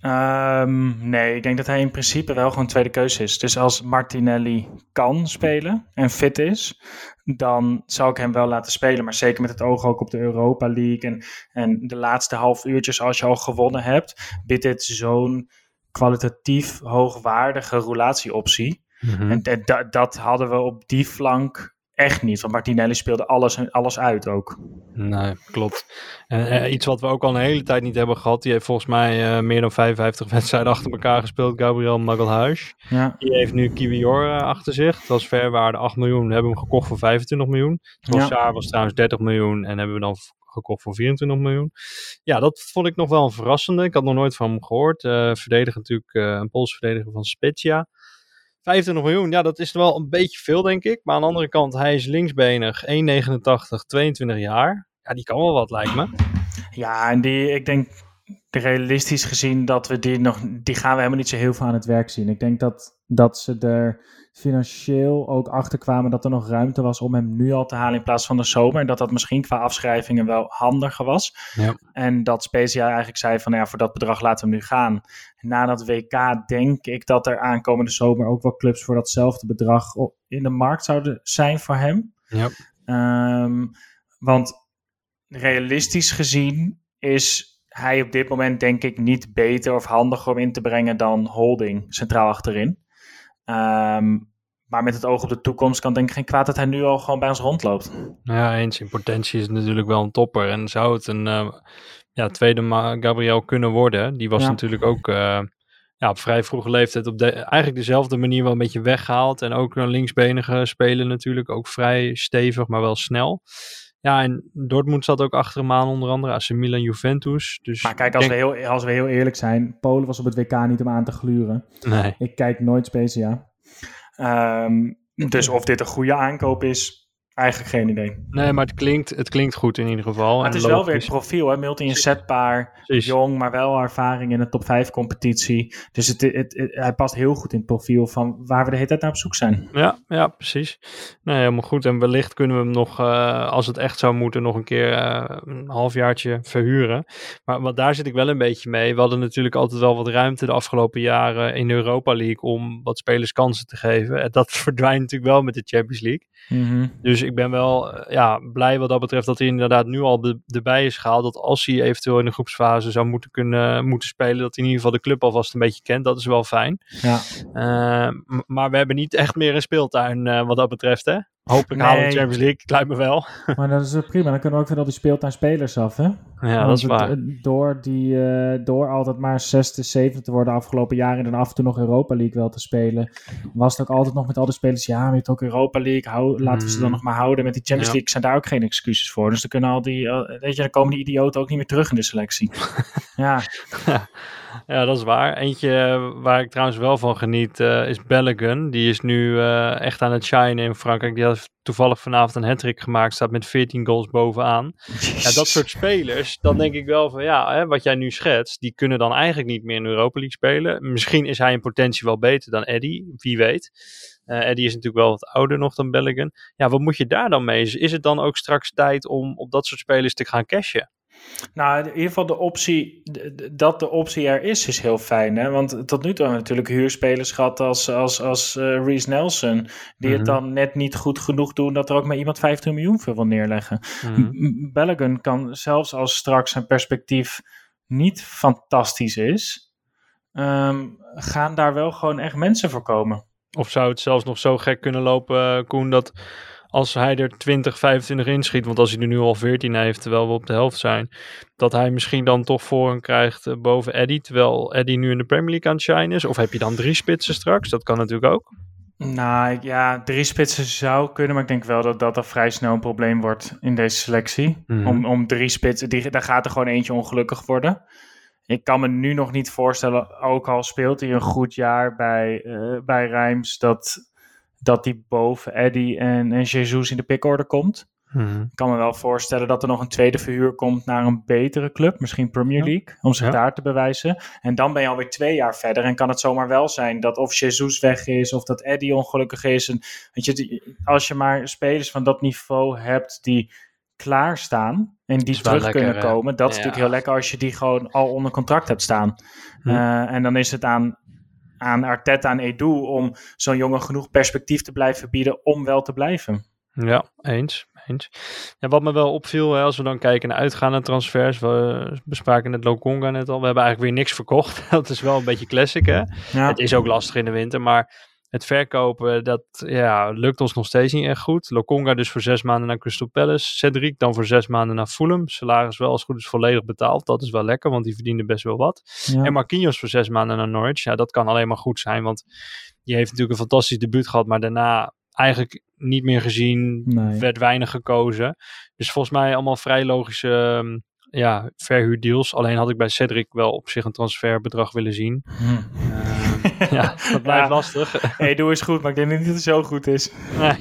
Ehm, nee, ik denk dat hij in principe wel gewoon tweede keuze is. Dus als Martinelli kan spelen en fit is, dan zou ik hem wel laten spelen. Maar zeker met het oog ook op de Europa League en, en de laatste half uurtjes als je al gewonnen hebt, biedt dit zo'n kwalitatief hoogwaardige roulatieoptie. En d- d- dat hadden we op die flank echt niet. Want Martinelli speelde alles, alles uit ook. Nee, klopt. En eh, iets wat we ook al een hele tijd niet hebben gehad. Die heeft volgens mij eh, meer dan 55 <laughs> wedstrijden achter elkaar gespeeld. Gabriel Magalhaes. Ja, Die heeft nu Kiwior uh, achter zich. Dat was verwaarde 8 miljoen. We hebben hem gekocht voor 25 miljoen. Trossard ja. was trouwens 30 miljoen. En hebben we dan gekocht voor 24 miljoen. Ja, dat vond ik nog wel een verrassende. Ik had nog nooit van hem gehoord. Uh, verdediger natuurlijk, uh, een Pools verdediger van Spezia. 25 miljoen, ja, dat is wel een beetje veel, denk ik. Maar aan de andere kant, hij is linksbenig, 1,89, 22 jaar. Ja, die kan wel wat, lijkt me. Ja, en die, ik denk realistisch gezien dat we die nog, die gaan we helemaal niet zo heel veel aan het werk zien. Ik denk dat, dat ze er financieel ook achter kwamen dat er nog ruimte was om hem nu al te halen in plaats van de zomer. En dat dat misschien qua afschrijvingen wel handiger was. Ja. En dat Spezia eigenlijk zei van ja, voor dat bedrag laten we hem nu gaan. Na dat WK denk ik dat er aankomende zomer ook wel clubs voor datzelfde bedrag in de markt zouden zijn voor hem. Ja. Um, want realistisch gezien is hij op dit moment denk ik niet beter of handiger om in te brengen dan Holding centraal achterin. Um, maar met het oog op de toekomst kan denk ik geen kwaad dat hij nu al gewoon bij ons rondloopt. Ja, eens. In potentie is het natuurlijk wel een topper. En zou het een uh, ja, tweede Gabriel kunnen worden? Die was ja. natuurlijk ook uh, ja, op vrij vroege leeftijd op de, eigenlijk dezelfde manier wel een beetje weggehaald. En ook een linksbenige spelen natuurlijk. Ook vrij stevig, maar wel snel. Ja, en Dortmund zat ook achter hem aan, onder andere AC Milan, Juventus. Dus maar kijk, als, denk... we heel, als we heel eerlijk zijn, Polen was op het WK niet om aan te gluren. Nee. Ik kijk nooit Spezia. Um, dus of dit een goede aankoop is, eigenlijk geen idee. Nee, maar het klinkt, het klinkt goed in ieder geval. Maar het is wel weer het profiel, hè? Multi inzetbaar, Precies. jong, maar wel ervaring in de top 5 competitie. Dus het, het, het, hij past heel goed in het profiel van waar we de hele tijd naar op zoek zijn. Ja, ja precies. Nee, helemaal goed. En wellicht kunnen we hem nog, uh, als het echt zou moeten, nog een keer uh, een halfjaartje verhuren. Maar want daar zit ik wel een beetje mee. We hadden natuurlijk altijd wel wat ruimte de afgelopen jaren in de Europa League om wat spelers kansen te geven. En dat <laughs> verdwijnt natuurlijk wel met de Champions League. Mm -hmm. Dus ik ben wel uh, ja, blij wat dat betreft dat hij inderdaad nu al de, erbij is gehaald. Dat als hij eventueel in de groepsfase zou moeten, kunnen, moeten spelen, dat hij in ieder geval de club alvast een beetje kent. Dat is wel fijn. Ja. Uh, maar we hebben niet echt meer een speeltuin uh, wat dat betreft, hè? Hopelijk nee. halen we de Champions League, het lijkt me wel. Maar dat is prima, dan kunnen we ook weer al die speeltuinspelers af, hè? Ja, Want dat is waar. Het, door, die, uh, door altijd maar zesde, zevende te worden afgelopen jaren en dan af en toe nog Europa League wel te spelen, was het ook altijd nog met al die spelers, ja, weet ook Europa League, hou, laten we ze dan nog maar houden. Met die Champions ja. League zijn daar ook geen excuses voor. Dus dan kunnen al die, uh, weet je, dan komen die idioten ook niet meer terug in de selectie. <laughs> ja. Ja, dat is waar. Eentje waar ik trouwens wel van geniet uh, is Belligan. Die is nu uh, echt aan het shinen in Frankrijk. Die heeft toevallig vanavond een hat gemaakt, staat met 14 goals bovenaan. Ja, dat soort spelers, dan denk ik wel van ja, hè, wat jij nu schetst, die kunnen dan eigenlijk niet meer in Europa League spelen. Misschien is hij in potentie wel beter dan Eddie, wie weet. Uh, Eddie is natuurlijk wel wat ouder nog dan Belligan. Ja, wat moet je daar dan mee? Is het dan ook straks tijd om op dat soort spelers te gaan cashen? Nou, in ieder geval de optie, dat de optie er is, is heel fijn. Hè? Want tot nu toe hebben we natuurlijk huurspelers gehad als, als, als uh, Reese Nelson. Die het mhm. dan net niet goed genoeg doen dat er ook maar iemand 15 miljoen voor wil neerleggen. Mm kan zelfs als straks zijn perspectief niet fantastisch is, um, gaan daar wel gewoon echt mensen voor komen. Of zou het zelfs nog zo gek kunnen lopen, eh, Koen, dat als hij er 20, 25 inschiet, want als hij er nu al 14 heeft, terwijl we op de helft zijn, dat hij misschien dan toch voor krijgt uh, boven Eddie, terwijl Eddie nu in de Premier League aan het shine is? Of heb je dan drie spitsen straks? Dat kan natuurlijk ook. Nou ja, drie spitsen zou kunnen, maar ik denk wel dat dat al vrij snel een probleem wordt in deze selectie. Mhm. Om, om drie spitsen, die, daar gaat er gewoon eentje ongelukkig worden. Ik kan me nu nog niet voorstellen, ook al speelt hij een goed jaar bij, uh, bij Rijms, dat dat hij boven Eddie en, en Jesus in de pickorde komt. Hmm. Ik kan me wel voorstellen dat er nog een tweede verhuur komt naar een betere club, misschien Premier League, om zich daar te bewijzen. En dan ben je alweer twee jaar verder en kan het zomaar wel zijn dat of Jesus weg is of dat Eddie ongelukkig is. En, weet je, als je maar spelers van dat niveau hebt die klaarstaan en die terug kunnen komen, dat is natuurlijk heel lekker als je die gewoon al onder contract hebt staan. Uh, en dan is het aan aan Arteta en Edu om zo'n jongen genoeg perspectief te blijven bieden om wel te blijven. Ja, eens. eens. Ja, wat me wel opviel, hè, als we dan kijken naar uitgaande transfers, we bespraken net Lokonga net al, we hebben eigenlijk weer niks verkocht. <laughs> dat is wel een beetje classic, hè? Ja. Het is ook lastig in de winter, maar het verkopen, dat ja, lukt ons nog steeds niet echt goed. Lokonga dus voor zes maanden naar Crystal Palace. Cedric dan voor zes maanden naar Fulham. Salaris wel als goed is volledig betaald. Dat is wel lekker, want die verdiende best wel wat. En Marquinhos voor zes maanden naar Norwich. Ja, dat kan alleen maar goed zijn, want die heeft natuurlijk een fantastisch debuut gehad. Maar daarna eigenlijk niet meer gezien. Werd weinig gekozen. Dus volgens mij allemaal vrij logische ehm, ja, verhuurdeals. Alleen had ik bij Cedric wel op zich een transferbedrag willen zien. Hm. Uh, <laughs> ja, dat blijft lastig. <laughs> hey, doe eens goed, maar ik denk niet dat het zo goed is. nee,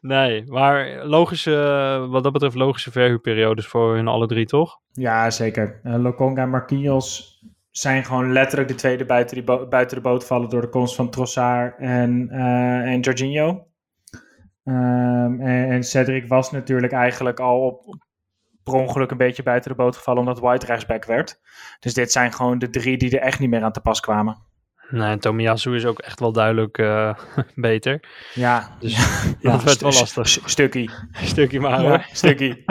nee, maar logische, wat dat betreft logische verhuurperiodes voor hun alle drie, toch? Ja, zeker. Uh, Lokonga en Marquinhos zijn gewoon letterlijk de tweede buiten, die buiten de boot vallen door de komst van Trossard en, uh, en Jorginho. Um, en, en, Cedric was natuurlijk eigenlijk al op per ongeluk een beetje buiten de boot gevallen omdat White rechtsback werd. Dus dit zijn gewoon de drie die er echt niet meer aan te pas kwamen. Nee, en Tomiyasu is ook echt wel duidelijk uh, <laughs> beter. Ja. Dus <laughs> ja, <laughs> dat werd wel lastig. Stukkie. Stukkie maar. Ja, stukkie.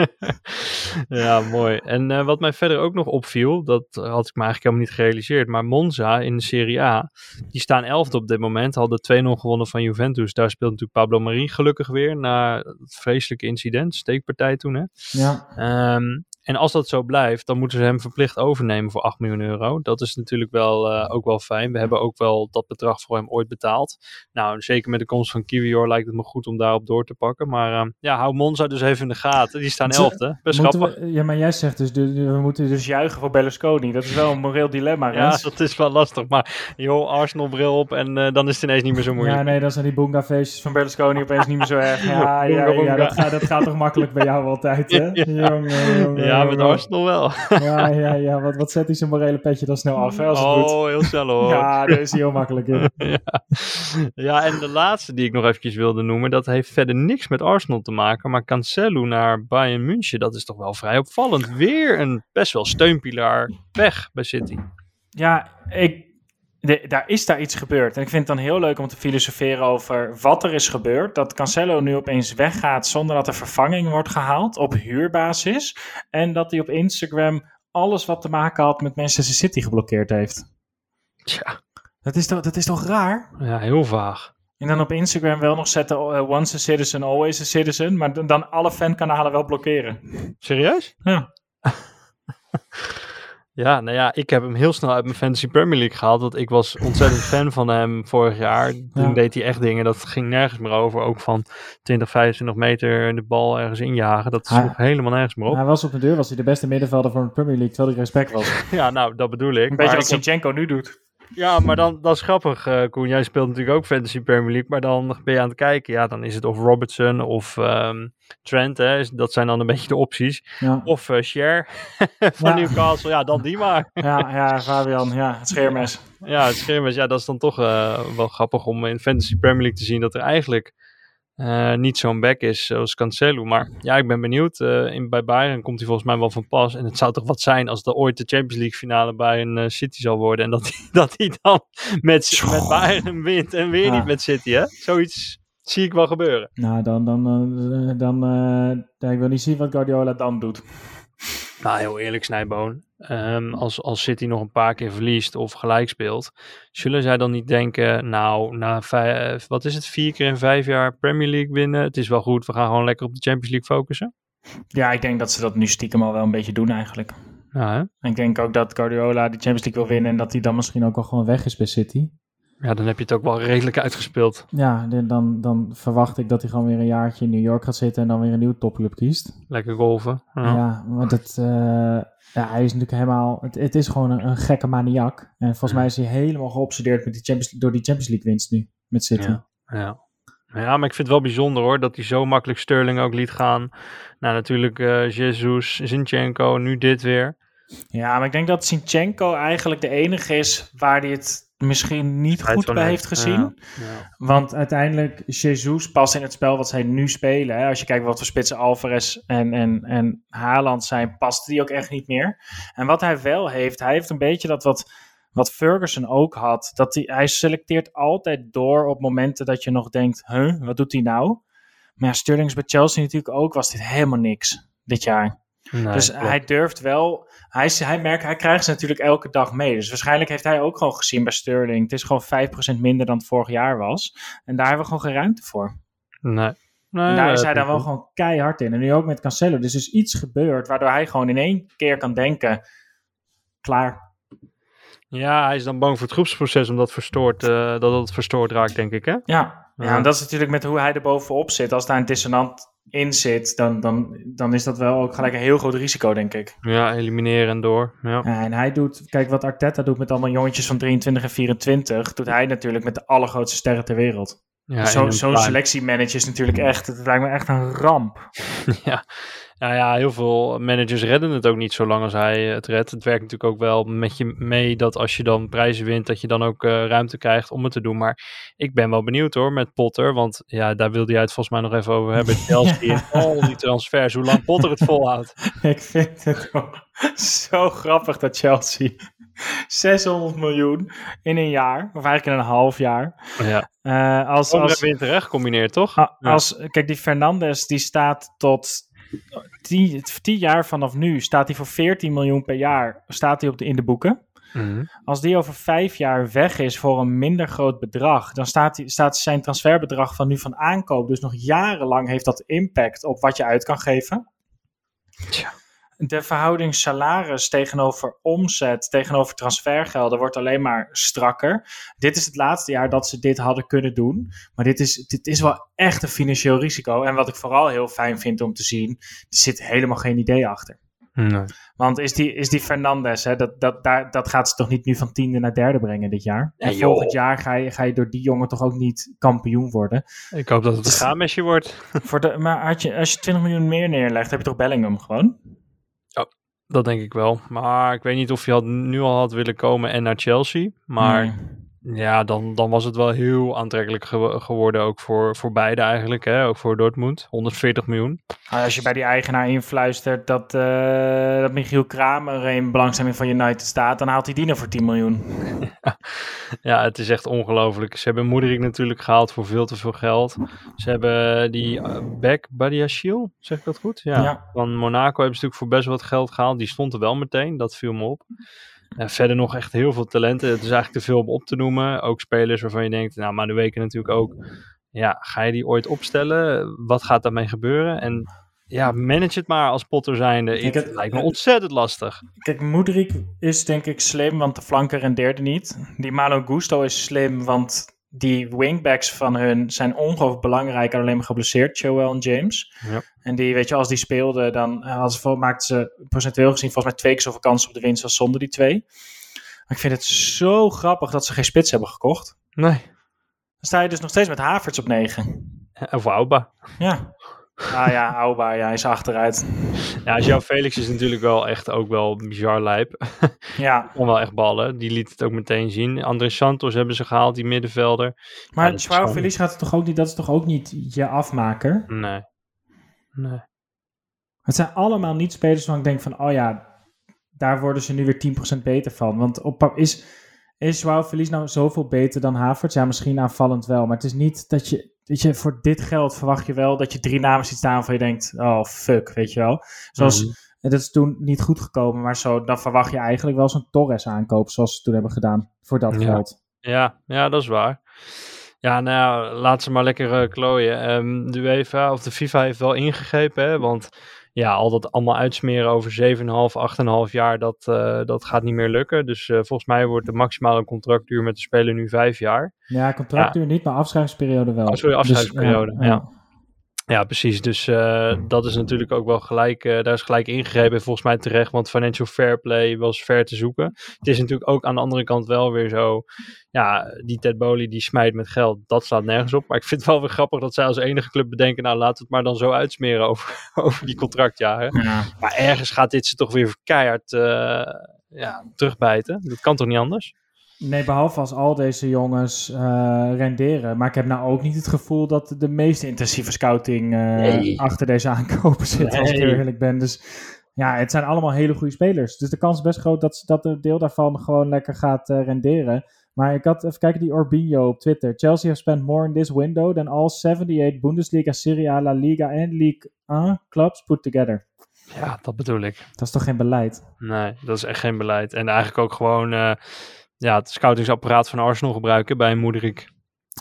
ja, mooi. En uh, wat mij verder ook nog opviel, dat had ik me eigenlijk helemaal niet gerealiseerd, maar Monza in de Serie A, die staan elfde op dit moment, hadden 2-0 gewonnen van Juventus. Daar speelt natuurlijk Pablo Marie gelukkig weer, na het vreselijke incident, steekpartij toen hè. Ja. Um, en als dat zo blijft, dan moeten ze hem verplicht overnemen voor 8 miljoen euro. Dat is natuurlijk wel, uh, ook wel fijn. We hebben ook wel dat bedrag voor hem ooit betaald. Nou, zeker met de komst van Kiwior lijkt het me goed om daarop door te pakken. Maar uh, ja, hou Monza dus even in de gaten. Die staan elfde. Best grappig. We, ja, maar jij zegt dus, we moeten dus juichen voor Berlusconi. Dat is wel een moreel dilemma, <laughs> Ja, dat is wel lastig. Maar joh, Arsenal bril op en uh, dan is het ineens niet meer zo moeilijk. Ja, nee, dan zijn die boonga feestjes van Berlusconi opeens niet meer zo erg. Ja, <laughs> ja, ja, dat, gaat, dat gaat toch makkelijk bij jou altijd, <laughs> hè? ja. Jongen, jongen, ja, met Arsenal wel. <laughs> ja, ja, ja. Wat, wat zet hij zijn morele petje dan snel af, hè, als het oh, heel snel hoor. ja, daar is heel makkelijk in. <laughs> ja. ja, en de laatste die ik nog eventjes wilde noemen, dat heeft verder niks met Arsenal te maken, maar Cancelo naar Bayern München, dat is toch wel vrij opvallend. Weer een best wel steunpilaar weg bij City. Ja, ik, de, daar is daar iets gebeurd. En ik vind het dan heel leuk om te filosoferen over wat er is gebeurd. Dat Cancelo nu opeens weggaat zonder dat er vervanging wordt gehaald op huurbasis. En dat hij op Instagram alles wat te maken had met Manchester City geblokkeerd heeft. Ja. Dat is toch, dat is toch raar? Ja, heel vaag. En dan op Instagram wel nog zetten uh, once a citizen, always a citizen. Maar dan alle fankanalen wel blokkeren. Serieus? Ja. <laughs> Ja, nou ja, ik heb hem heel snel uit mijn Fantasy Premier League gehaald. Want ik was ontzettend fan van hem vorig jaar. Toen deed hij echt dingen, dat ging nergens meer over. Ook van 20, 25 meter de bal ergens injagen. Dat sloeg helemaal nergens meer op. Hij was op de deur, was hij de beste middenvelder voor de Premier League, terwijl hij respect was. <laughs> ja, nou, dat bedoel ik. Een beetje wat Zinchenko nu doet. Ja, maar dan, dat is grappig, uh, Koen. Jij speelt natuurlijk ook Fantasy Premier League, maar dan ben je aan het kijken. Ja, dan is het of Robertson of um, Trent, hè. Dat zijn dan een <laughs> beetje de opties. Ja. Of uh, Cher <laughs> van ja. Newcastle. Ja, dan die maar. ja, ja, Fabian. Ja, het scheermes. Ja, het scheermes. Ja, dat is dan toch uh, wel grappig om in Fantasy Premier League te zien dat er eigenlijk uh, niet zo'n back is zoals Cancelo. Maar ja, ik ben benieuwd. Uh, in, bij Bayern komt hij volgens mij wel van pas. En het zou toch wat zijn als er ooit de Champions League finale bij een uh, City zal worden. En dat hij dat die dan met, met Bayern wint en weer niet met City. Hè? Zoiets zie ik wel gebeuren. Nou, dan, dan, dan, dan ik wil niet zien wat Guardiola dan doet. Nou, heel eerlijk, Snijboon. Um, als, als City nog een paar keer verliest of gelijk speelt, zullen zij dan niet denken, nou, na vijf, wat is het, vier keer in vijf jaar Premier League winnen, het is wel goed, we gaan gewoon lekker op de Champions League focussen? Ja, ik denk dat ze dat nu stiekem al wel een beetje doen eigenlijk. Ja, ik denk ook dat Guardiola de Champions League wil winnen en dat hij dan misschien ook al gewoon weg is bij City. Ja, dan heb je het ook wel redelijk uitgespeeld. Ja, dan, dan verwacht ik dat hij gewoon weer een jaartje in New York gaat zitten en dan weer een nieuwe topclub kiest. Lekker golven. Ja, ja want het, uh, ja, hij is natuurlijk helemaal, het, het is gewoon een, een, gekke maniak. En volgens mij is hij helemaal geobsedeerd met die Champions, door die Champions League winst nu, met City. Ja, ja. Ja, maar ik vind het wel bijzonder hoor, dat hij zo makkelijk Sterling ook liet gaan. Nou, natuurlijk uh, Jesus, Zinchenko, nu dit weer. Ja, maar ik denk dat Zinchenko eigenlijk de enige is waar hij het misschien niet goed bij heeft gezien. Ja, Want uiteindelijk, Jesus past in het spel wat zij nu spelen. Hè. Als je kijkt wat voor spitsen Alvarez en, en, en Haaland zijn, past die ook echt niet meer. En wat hij wel heeft, hij heeft een beetje dat wat, wat Ferguson ook had. Dat hij, hij selecteert altijd door op momenten dat je nog denkt, huh, wat doet hij nou? Maar ja, Sterling's bij Chelsea natuurlijk ook, was dit helemaal niks dit jaar. Dus hij durft wel hij, hij, merkt, hij krijgt ze natuurlijk elke dag mee. Dus waarschijnlijk heeft hij ook gewoon gezien bij Sterling. Het is gewoon 5% minder dan het vorig jaar was. En daar hebben we gewoon geen ruimte voor. Nee. nee en daar is hij dan wel gewoon keihard in. En nu ook met Cancelo. Dus er is iets gebeurd waardoor hij gewoon in één keer kan denken: klaar. Ja, hij is dan bang voor het groepsproces omdat verstoord, uh, dat het verstoord raakt, denk ik. Hè? Ja. ja, en dat is natuurlijk met hoe hij er bovenop zit. Als daar een dissonant in zit, dan, dan, dan is dat wel ook gelijk een heel groot risico, denk ik. Ja, elimineren en door. Ja. en hij doet, kijk wat Arteta doet met allemaal jongetjes van 23 en 24, doet hij natuurlijk met de allergrootste sterren ter wereld. Ja, Zo'n zo selectiemanager is natuurlijk echt, het lijkt me echt een ramp. <laughs> ja, nou ja, heel veel managers redden het ook niet zo lang als hij het redt. Het werkt natuurlijk ook wel met je mee dat als je dan prijzen wint, dat je dan ook uh, ruimte krijgt om het te doen. Maar ik ben wel benieuwd hoor met Potter, want ja, daar wilde jij het volgens mij nog even over hebben. <laughs> Chelsea en al die transfers, hoe lang Potter het volhoudt. <laughs> ik vind het ook zo grappig dat Chelsea 600 miljoen in een jaar, of eigenlijk in een half jaar. Ja. Uh, als, als, weer terecht combineert, toch? Als, Kijk, die Fernandes die staat tot tien, tien jaar vanaf nu staat hij voor 14 miljoen per jaar staat hij op de, in de boeken. Mhm. Als die over vijf jaar weg is voor een minder groot bedrag, dan staat, die, staat zijn transferbedrag van nu van aankoop. Dus nog jarenlang heeft dat impact op wat je uit kan geven. Tja de verhouding salaris tegenover omzet, tegenover transfergelden wordt alleen maar strakker. Dit is het laatste jaar dat ze dit hadden kunnen doen. Maar dit is, dit is wel echt een financieel risico. En wat ik vooral heel fijn vind om te zien, er zit helemaal geen idee achter. Nee. Want is die, is die Fernandes, hè, dat, dat, daar, dat gaat ze toch niet nu van tiende naar derde brengen dit jaar? en volgend jaar ga je, ga je door die jongen toch ook niet kampioen worden? Ik hoop dat het een gaamesje wordt. Voor de, maar als je, als je 20 miljoen meer neerlegt, heb je toch Bellingham gewoon? Dat denk ik wel. Maar ik weet niet of hij had, nu al had willen komen en naar Chelsea. Maar ja, dan, dan was het wel heel aantrekkelijk geworden. Ook voor, voor beide eigenlijk. Hè? Ook voor Dortmund. 140 miljoen. Als je bij die eigenaar influistert dat, uh, dat Michiel Kramer in belangstelling van United staat. Dan haalt hij die nog voor 10 miljoen. <laughs> ja, het is echt ongelooflijk. Ze hebben Moederik natuurlijk gehaald voor veel te veel geld. Ze hebben die uh, back Badiashil, zeg ik dat goed? Ja. ja. Van Monaco hebben ze natuurlijk voor best wat geld gehaald. Die stond er wel meteen. Dat viel me op. En verder nog echt heel veel talenten. Het is eigenlijk te veel om op te noemen. Ook spelers waarvan je denkt, nou, maar de weken natuurlijk ook. Ja, ga je die ooit opstellen? Wat gaat daarmee gebeuren? En ja, manage het maar als Potter zijnde. Het lijkt me ontzettend lastig. Kijk, Moedrik is denk ik slim, want de flanker rendeerde niet. Die Malo Gusto is slim, want die wingbacks van hun zijn ongelooflijk belangrijk en alleen maar geblesseerd, Joel en James. Ja. En die, weet je, als die speelden, dan als, maakten ze procentueel gezien volgens mij twee keer zoveel kans op de winst als zonder die twee. ik vind het zo grappig dat ze geen spits hebben gekocht. Nee. Dan sta je dus nog steeds met Havertz op 9. Of Auba. Ja. Ah ja, Auba, ja, hij is achteruit. Ja, João Felix is natuurlijk wel echt ook wel bizar lijp. <laughs> Ja, Kon wel echt ballen. Die liet het ook meteen zien. André Santos hebben ze gehaald, die middenvelder. maar Ja, Joao gewoon- Feliz gaat het toch ook niet, dat is toch ook niet je afmaker? Nee. Nee. Het zijn allemaal niet spelers waarvan ik denk van, oh ja, daar worden ze nu weer 10% beter van. Want op, is, is Joao Feliz nou zoveel beter dan Havertz? Ja, misschien aanvallend wel. Maar het is niet dat je, weet je, voor dit geld verwacht je wel dat je drie namen ziet staan waarvan je denkt, oh fuck, weet je wel. Zoals, Mhm. en dat is toen niet goed gekomen, maar zo, dan verwacht je eigenlijk wel zo'n Torres aankoop, zoals ze toen hebben gedaan, voor dat Ja. geld. Ja, ja, dat is waar. Ja, nou ja, laat ze maar lekker eh, klooien. Ehm, de UEFA of de FIFA heeft wel ingegrepen, hè, want ja, al dat allemaal uitsmeren over 7,5, 8,5 jaar, dat, eh, dat gaat niet meer lukken. Dus eh, volgens mij wordt de maximale contractduur met de speler nu vijf jaar. Ja, contractduur niet, maar afschrijvingsperiode wel. Oh, sorry, afschrijvingsperiode, Dus, ja. Ja, precies. Dus eh, dat is natuurlijk ook wel gelijk, eh, daar is gelijk ingegrepen. en Volgens mij terecht, want financial fair play was ver te zoeken. Het is natuurlijk ook aan de andere kant wel weer zo. Ja, die Ted Bowley die smijt met geld, dat slaat nergens op. Maar ik vind het wel weer grappig dat zij als enige club bedenken, nou laten we het maar dan zo uitsmeren over, <laughs> over die contractjaren. Ja. Maar ergens gaat dit ze toch weer keihard eh, ja, terugbijten. Dat kan toch niet anders? Nee, behalve als al deze jongens eh, renderen. Maar ik heb nou ook niet het gevoel dat de meest intensieve scouting eh, Nee. achter deze aankopen zit, als ik eerlijk ben. Dus ja, het zijn allemaal hele goede spelers. Dus de kans is best groot dat, dat een deel daarvan gewoon lekker gaat eh, renderen. Maar ik had even kijken, die Orbinho op Twitter. Chelsea have spent more in this window than all 78 Bundesliga, Serie A, La Liga en League 1 clubs put together. Ja, dat bedoel ik. Dat is toch geen beleid? Nee, dat is echt geen beleid. En eigenlijk ook gewoon eh, ja, het scoutingsapparaat van Arsenal gebruiken bij Moederik.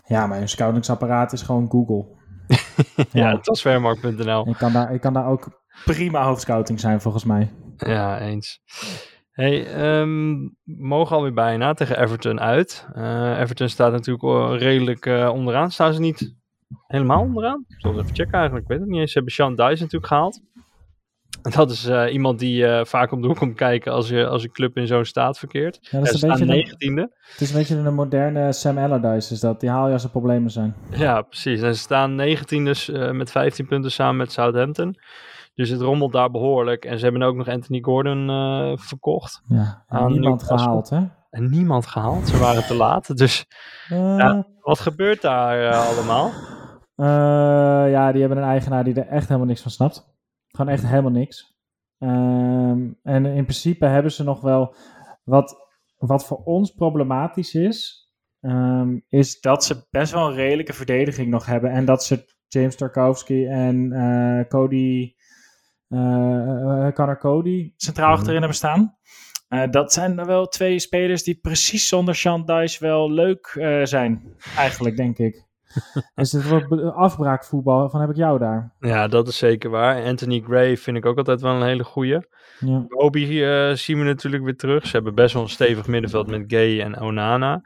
Ja, maar een scoutingsapparaat is gewoon Google. <laughs> Ja, transfermarkt.nl. Ik kan, daar, ik kan daar ook prima hoofdscouting zijn, volgens mij. Ja, eens. Hey, we mogen alweer bijna tegen Everton uit. Eh, Everton staat natuurlijk redelijk eh, onderaan. Staan ze niet helemaal onderaan? Ik zal het even checken eigenlijk. Ik weet het niet eens. Ze hebben Sean natuurlijk gehaald. <laughs> Dat is eh, iemand die eh, vaak om de hoek komt kijken als je, als een club in zo'n staat verkeert. Ja, dat is een staan beetje de, negentiende. het is een beetje de moderne Sam Allardyce, is dat. Die haal je als er problemen zijn. Ja, precies. En ze staan 19 dus eh, met 15 punten samen met Southampton. Dus het rommelt daar behoorlijk. En ze hebben ook nog Anthony Gordon verkocht. Ja, en Aan niemand gehaald, hè? En niemand gehaald. Ze waren te laat. Dus Ja. wat gebeurt daar allemaal? ja, die hebben een eigenaar die er echt helemaal niks van snapt. Gewoon echt helemaal niks. Ehm, en in principe hebben ze nog wel... Wat, wat voor ons problematisch is... ehm, is dat ze best wel een redelijke verdediging nog hebben. En dat ze James Tarkowski en eh, Cody... Connor Cody centraal Mhm. achterin hebben staan. Dat zijn er wel twee spelers die precies zonder Sean wel leuk zijn. Eigenlijk, denk ik. <laughs> dus het wordt be- afbraakvoetbal. Van heb ik jou daar? Ja, dat is zeker waar. Anthony Gray vind ik ook altijd wel een hele goeie. Ja. Obi eh, zien we natuurlijk weer terug. Ze hebben best wel een stevig middenveld met Gay en Onana.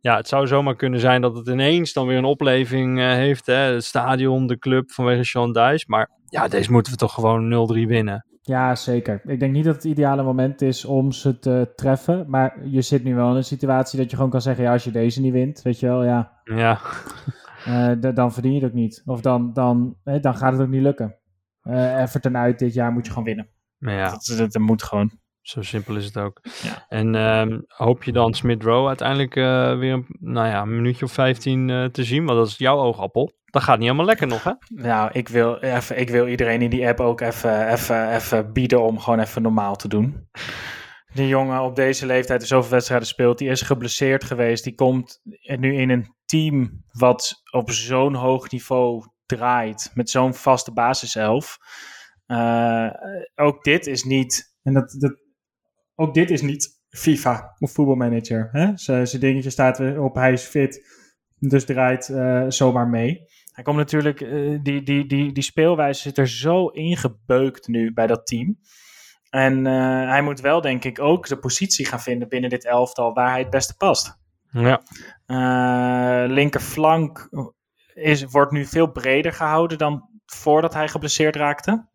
Ja, het zou zomaar kunnen zijn dat het ineens dan weer een opleving eh, heeft. Hè? Het stadion, de club vanwege Sean Dice. Maar ja, deze moeten we toch gewoon 0-3 winnen. ja, zeker. Ik denk niet dat het ideale moment is om ze te treffen. Maar je zit nu wel in een situatie dat je gewoon kan zeggen... ja, als je deze niet wint, weet je wel, ja... Ja, <laughs> eh, dan verdien je het ook niet. Of dan, dan, eh, dan gaat het ook niet lukken. Eh Everton uit dit jaar moet je gewoon winnen. maar ja, Dat, dat, dat moet gewoon. zo simpel is het ook. Ja. En ehm, hoop je dan Smith Rowe uiteindelijk eh, weer een, nou ja, een minuutje of 15 eh, te zien? Want dat is jouw oogappel. Dat gaat niet helemaal lekker nog, hè? Nou, ik wil, even, ik wil iedereen in die app ook even, even, even bieden om gewoon even normaal te doen. Die jongen op deze leeftijd die zoveel wedstrijden speelt, die is geblesseerd geweest. Die komt nu in een team wat op zo'n hoog niveau draait, met zo'n vaste basiself. Eh, ook dit is niet, en dat, dat, ook dit is niet FIFA of voetbalmanager. Hè? Dingetje staat op, hij is fit, dus draait eh, zomaar mee. Hij komt natuurlijk, eh, die, die, die, die speelwijze zit er zo ingebeukt nu bij dat team. En hij moet wel, denk ik, ook de positie gaan vinden binnen dit elftal waar hij het beste past. Ja, Eh linkerflank is, wordt nu veel breder gehouden dan voordat hij geblesseerd raakte.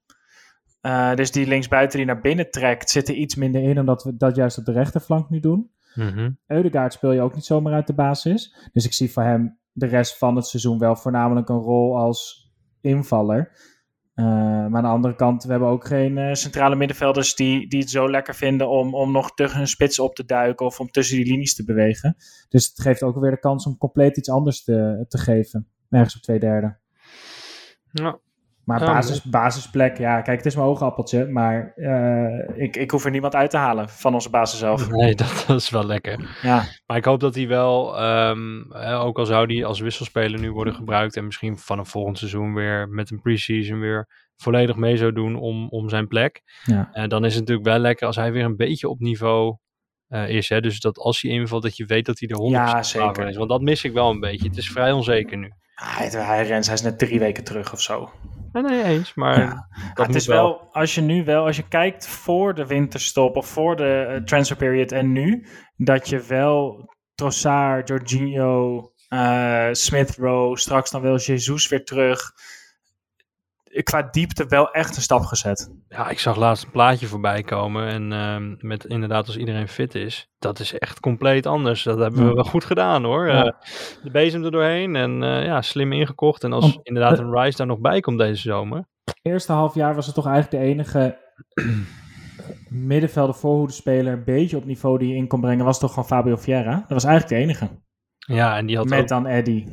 Eh, dus die linksbuiten die naar binnen trekt, zit er iets minder in, omdat we dat juist op de rechterflank nu doen. Mhm. Eudegaard speel je ook niet zomaar uit de basis. Dus ik zie voor hem de rest van het seizoen wel voornamelijk een rol als invaller. Uh, maar aan de andere kant, we hebben ook geen uh, centrale middenvelders die, die het zo lekker vinden om, om nog tegen hun spits op te duiken of om tussen die linies te bewegen. Dus het geeft ook weer de kans om compleet iets anders te, te geven. Ergens op twee derde. Ja. Maar basis, basisplek, ja, kijk, het is mijn oogappeltje, maar uh, ik, ik hoef er niemand uit te halen van onze basis zelf. <laughs> Nee, dat, dat is wel lekker. Ja, Maar ik hoop dat hij wel, ehm, hè, ook al zou die als wisselspeler nu worden gebruikt en misschien vanaf volgend seizoen weer met een preseason weer volledig mee zou doen om, om zijn plek. ja. En dan is het natuurlijk wel lekker als hij weer een beetje op niveau eh, is. Hè? Dus dat als hij invalt, dat je weet dat hij er 100% Ja, zeker. is. Want dat mis ik wel een beetje. Het is vrij onzeker nu. Hij, hij, Rens, hij is net drie weken terug of zo. Nee, nee eens, maar Ja. het is wel, als je nu wel, als je kijkt voor de winterstop of voor de eh, transfer period en nu, dat je wel Trossard, Jorginho, eh Smith Rowe, straks dan wel Jesus weer terug. Qua diepte wel echt een stap gezet. Ja, ik zag laatst een plaatje voorbij komen. En ehm, met inderdaad, als iedereen fit is, dat is echt compleet anders. Dat hebben we wel goed gedaan hoor. Ja. Eh, de bezem er doorheen en eh, ja, slim ingekocht. En als inderdaad <laughs> een Rice daar nog bij komt deze zomer. Eerste half jaar was het toch eigenlijk de enige <clears throat> middenvelder voorhoede speler een beetje op niveau die je in kon brengen, was toch gewoon Fabio Vieira. Dat was eigenlijk de enige. Ja, en die had Met ook, dan Eddie.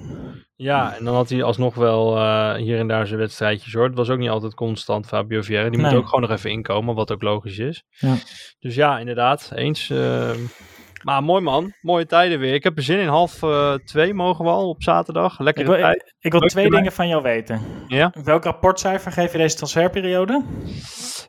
Ja, en dan had hij alsnog wel eh, hier en daar zijn wedstrijdjes hoor. Het was ook niet altijd constant Fabio Vieira. Die moet ook gewoon nog even inkomen, wat ook logisch is. Ja. Dus ja, inderdaad, eens. ehm, maar mooi man, mooie tijden weer. Ik heb er zin in. Half eh, twee mogen we al op zaterdag. Ik Lekker wil, tijd. ik wil twee dingen van jou weten. Ja, Welk rapportcijfer geef je deze transferperiode?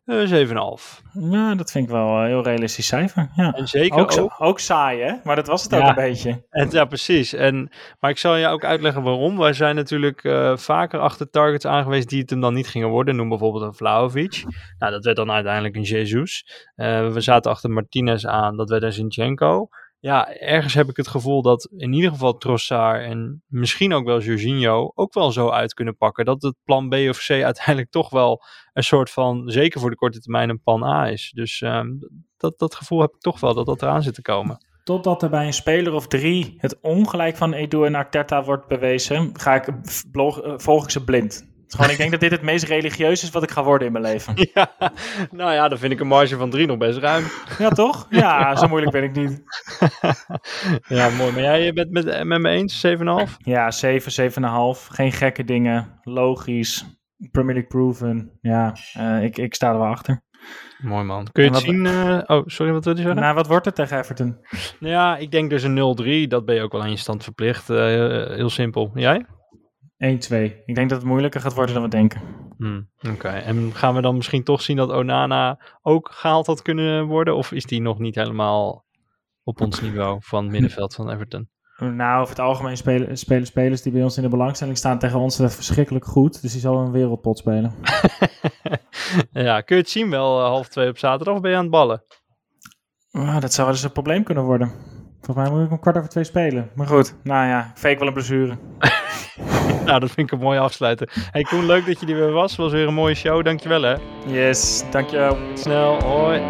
Eh 7,5. Ja, dat vind ik wel een heel realistisch cijfer. Ja. En zeker Ook, ook. saai, hè? Maar dat was het ook een beetje. En, ja, precies. En, maar ik zal je ook uitleggen waarom. Wij zijn natuurlijk eh, vaker achter targets aangewezen die het hem dan niet gingen worden. Noem bijvoorbeeld een Vlaovic. Nou, dat werd dan uiteindelijk een Jesus. Eh, we zaten achter Martinez aan. Dat werd een Zinchenko. Ja, ergens heb ik het gevoel dat in ieder geval Trossard en misschien ook wel Jorginho ook wel zo uit kunnen pakken. Dat het plan B of C uiteindelijk toch wel een soort van, zeker voor de korte termijn, een plan A is. Dus ehm, dat, dat gevoel heb ik toch wel dat dat eraan zit te komen. Totdat er bij een speler of drie het ongelijk van Edu en Arteta wordt bewezen, ga ik, eh, volg ik ze blind. Het is Gewoon, ik denk dat dit het meest religieus is wat ik ga worden in mijn leven. <laughs> Ja, nou ja, dan vind ik een marge van 3 nog best ruim. Ja, toch? Ja, zo moeilijk ben ik niet. <laughs> ja, mooi. Maar jij bent met, met me eens, 7,5? Ja, 7, 7,5. Geen gekke dingen. Logisch. Premier League proven. Ja, eh, ik, ik sta er wel achter. Mooi man. Kun je het wat- zien? eh, oh, sorry, wat wil je zeggen? Nou, wat wordt het tegen Everton? ja, ik denk dus een 0-3. Dat ben je ook wel aan je stand verplicht. Eh, heel simpel. Jij? 1-2. Ik denk dat het moeilijker gaat worden dan we denken. Hmm, Oké. En gaan we dan misschien toch zien dat Onana ook gehaald had kunnen worden? Of is die nog niet helemaal op ons niveau van middenveld van Everton? Nou, over het algemeen spelen, spelen spelers die bij ons in de belangstelling staan tegen ons verschrikkelijk goed. Dus die zal een wereldpot spelen. <laughs> ja, kun je het zien wel eh, half twee op zaterdag of ben je aan het ballen? Ah, dat zou wel eens een probleem kunnen worden. Volgens mij moet ik om kwart over twee spelen. Maar goed, nou ja, fake wel een blessure. <laughs> Nou, dat vind ik een mooie afsluiter. Hey Koen, leuk dat je er weer was. Was weer een mooie show. Dankjewel hè. Yes, dankjewel. Snel, hoi.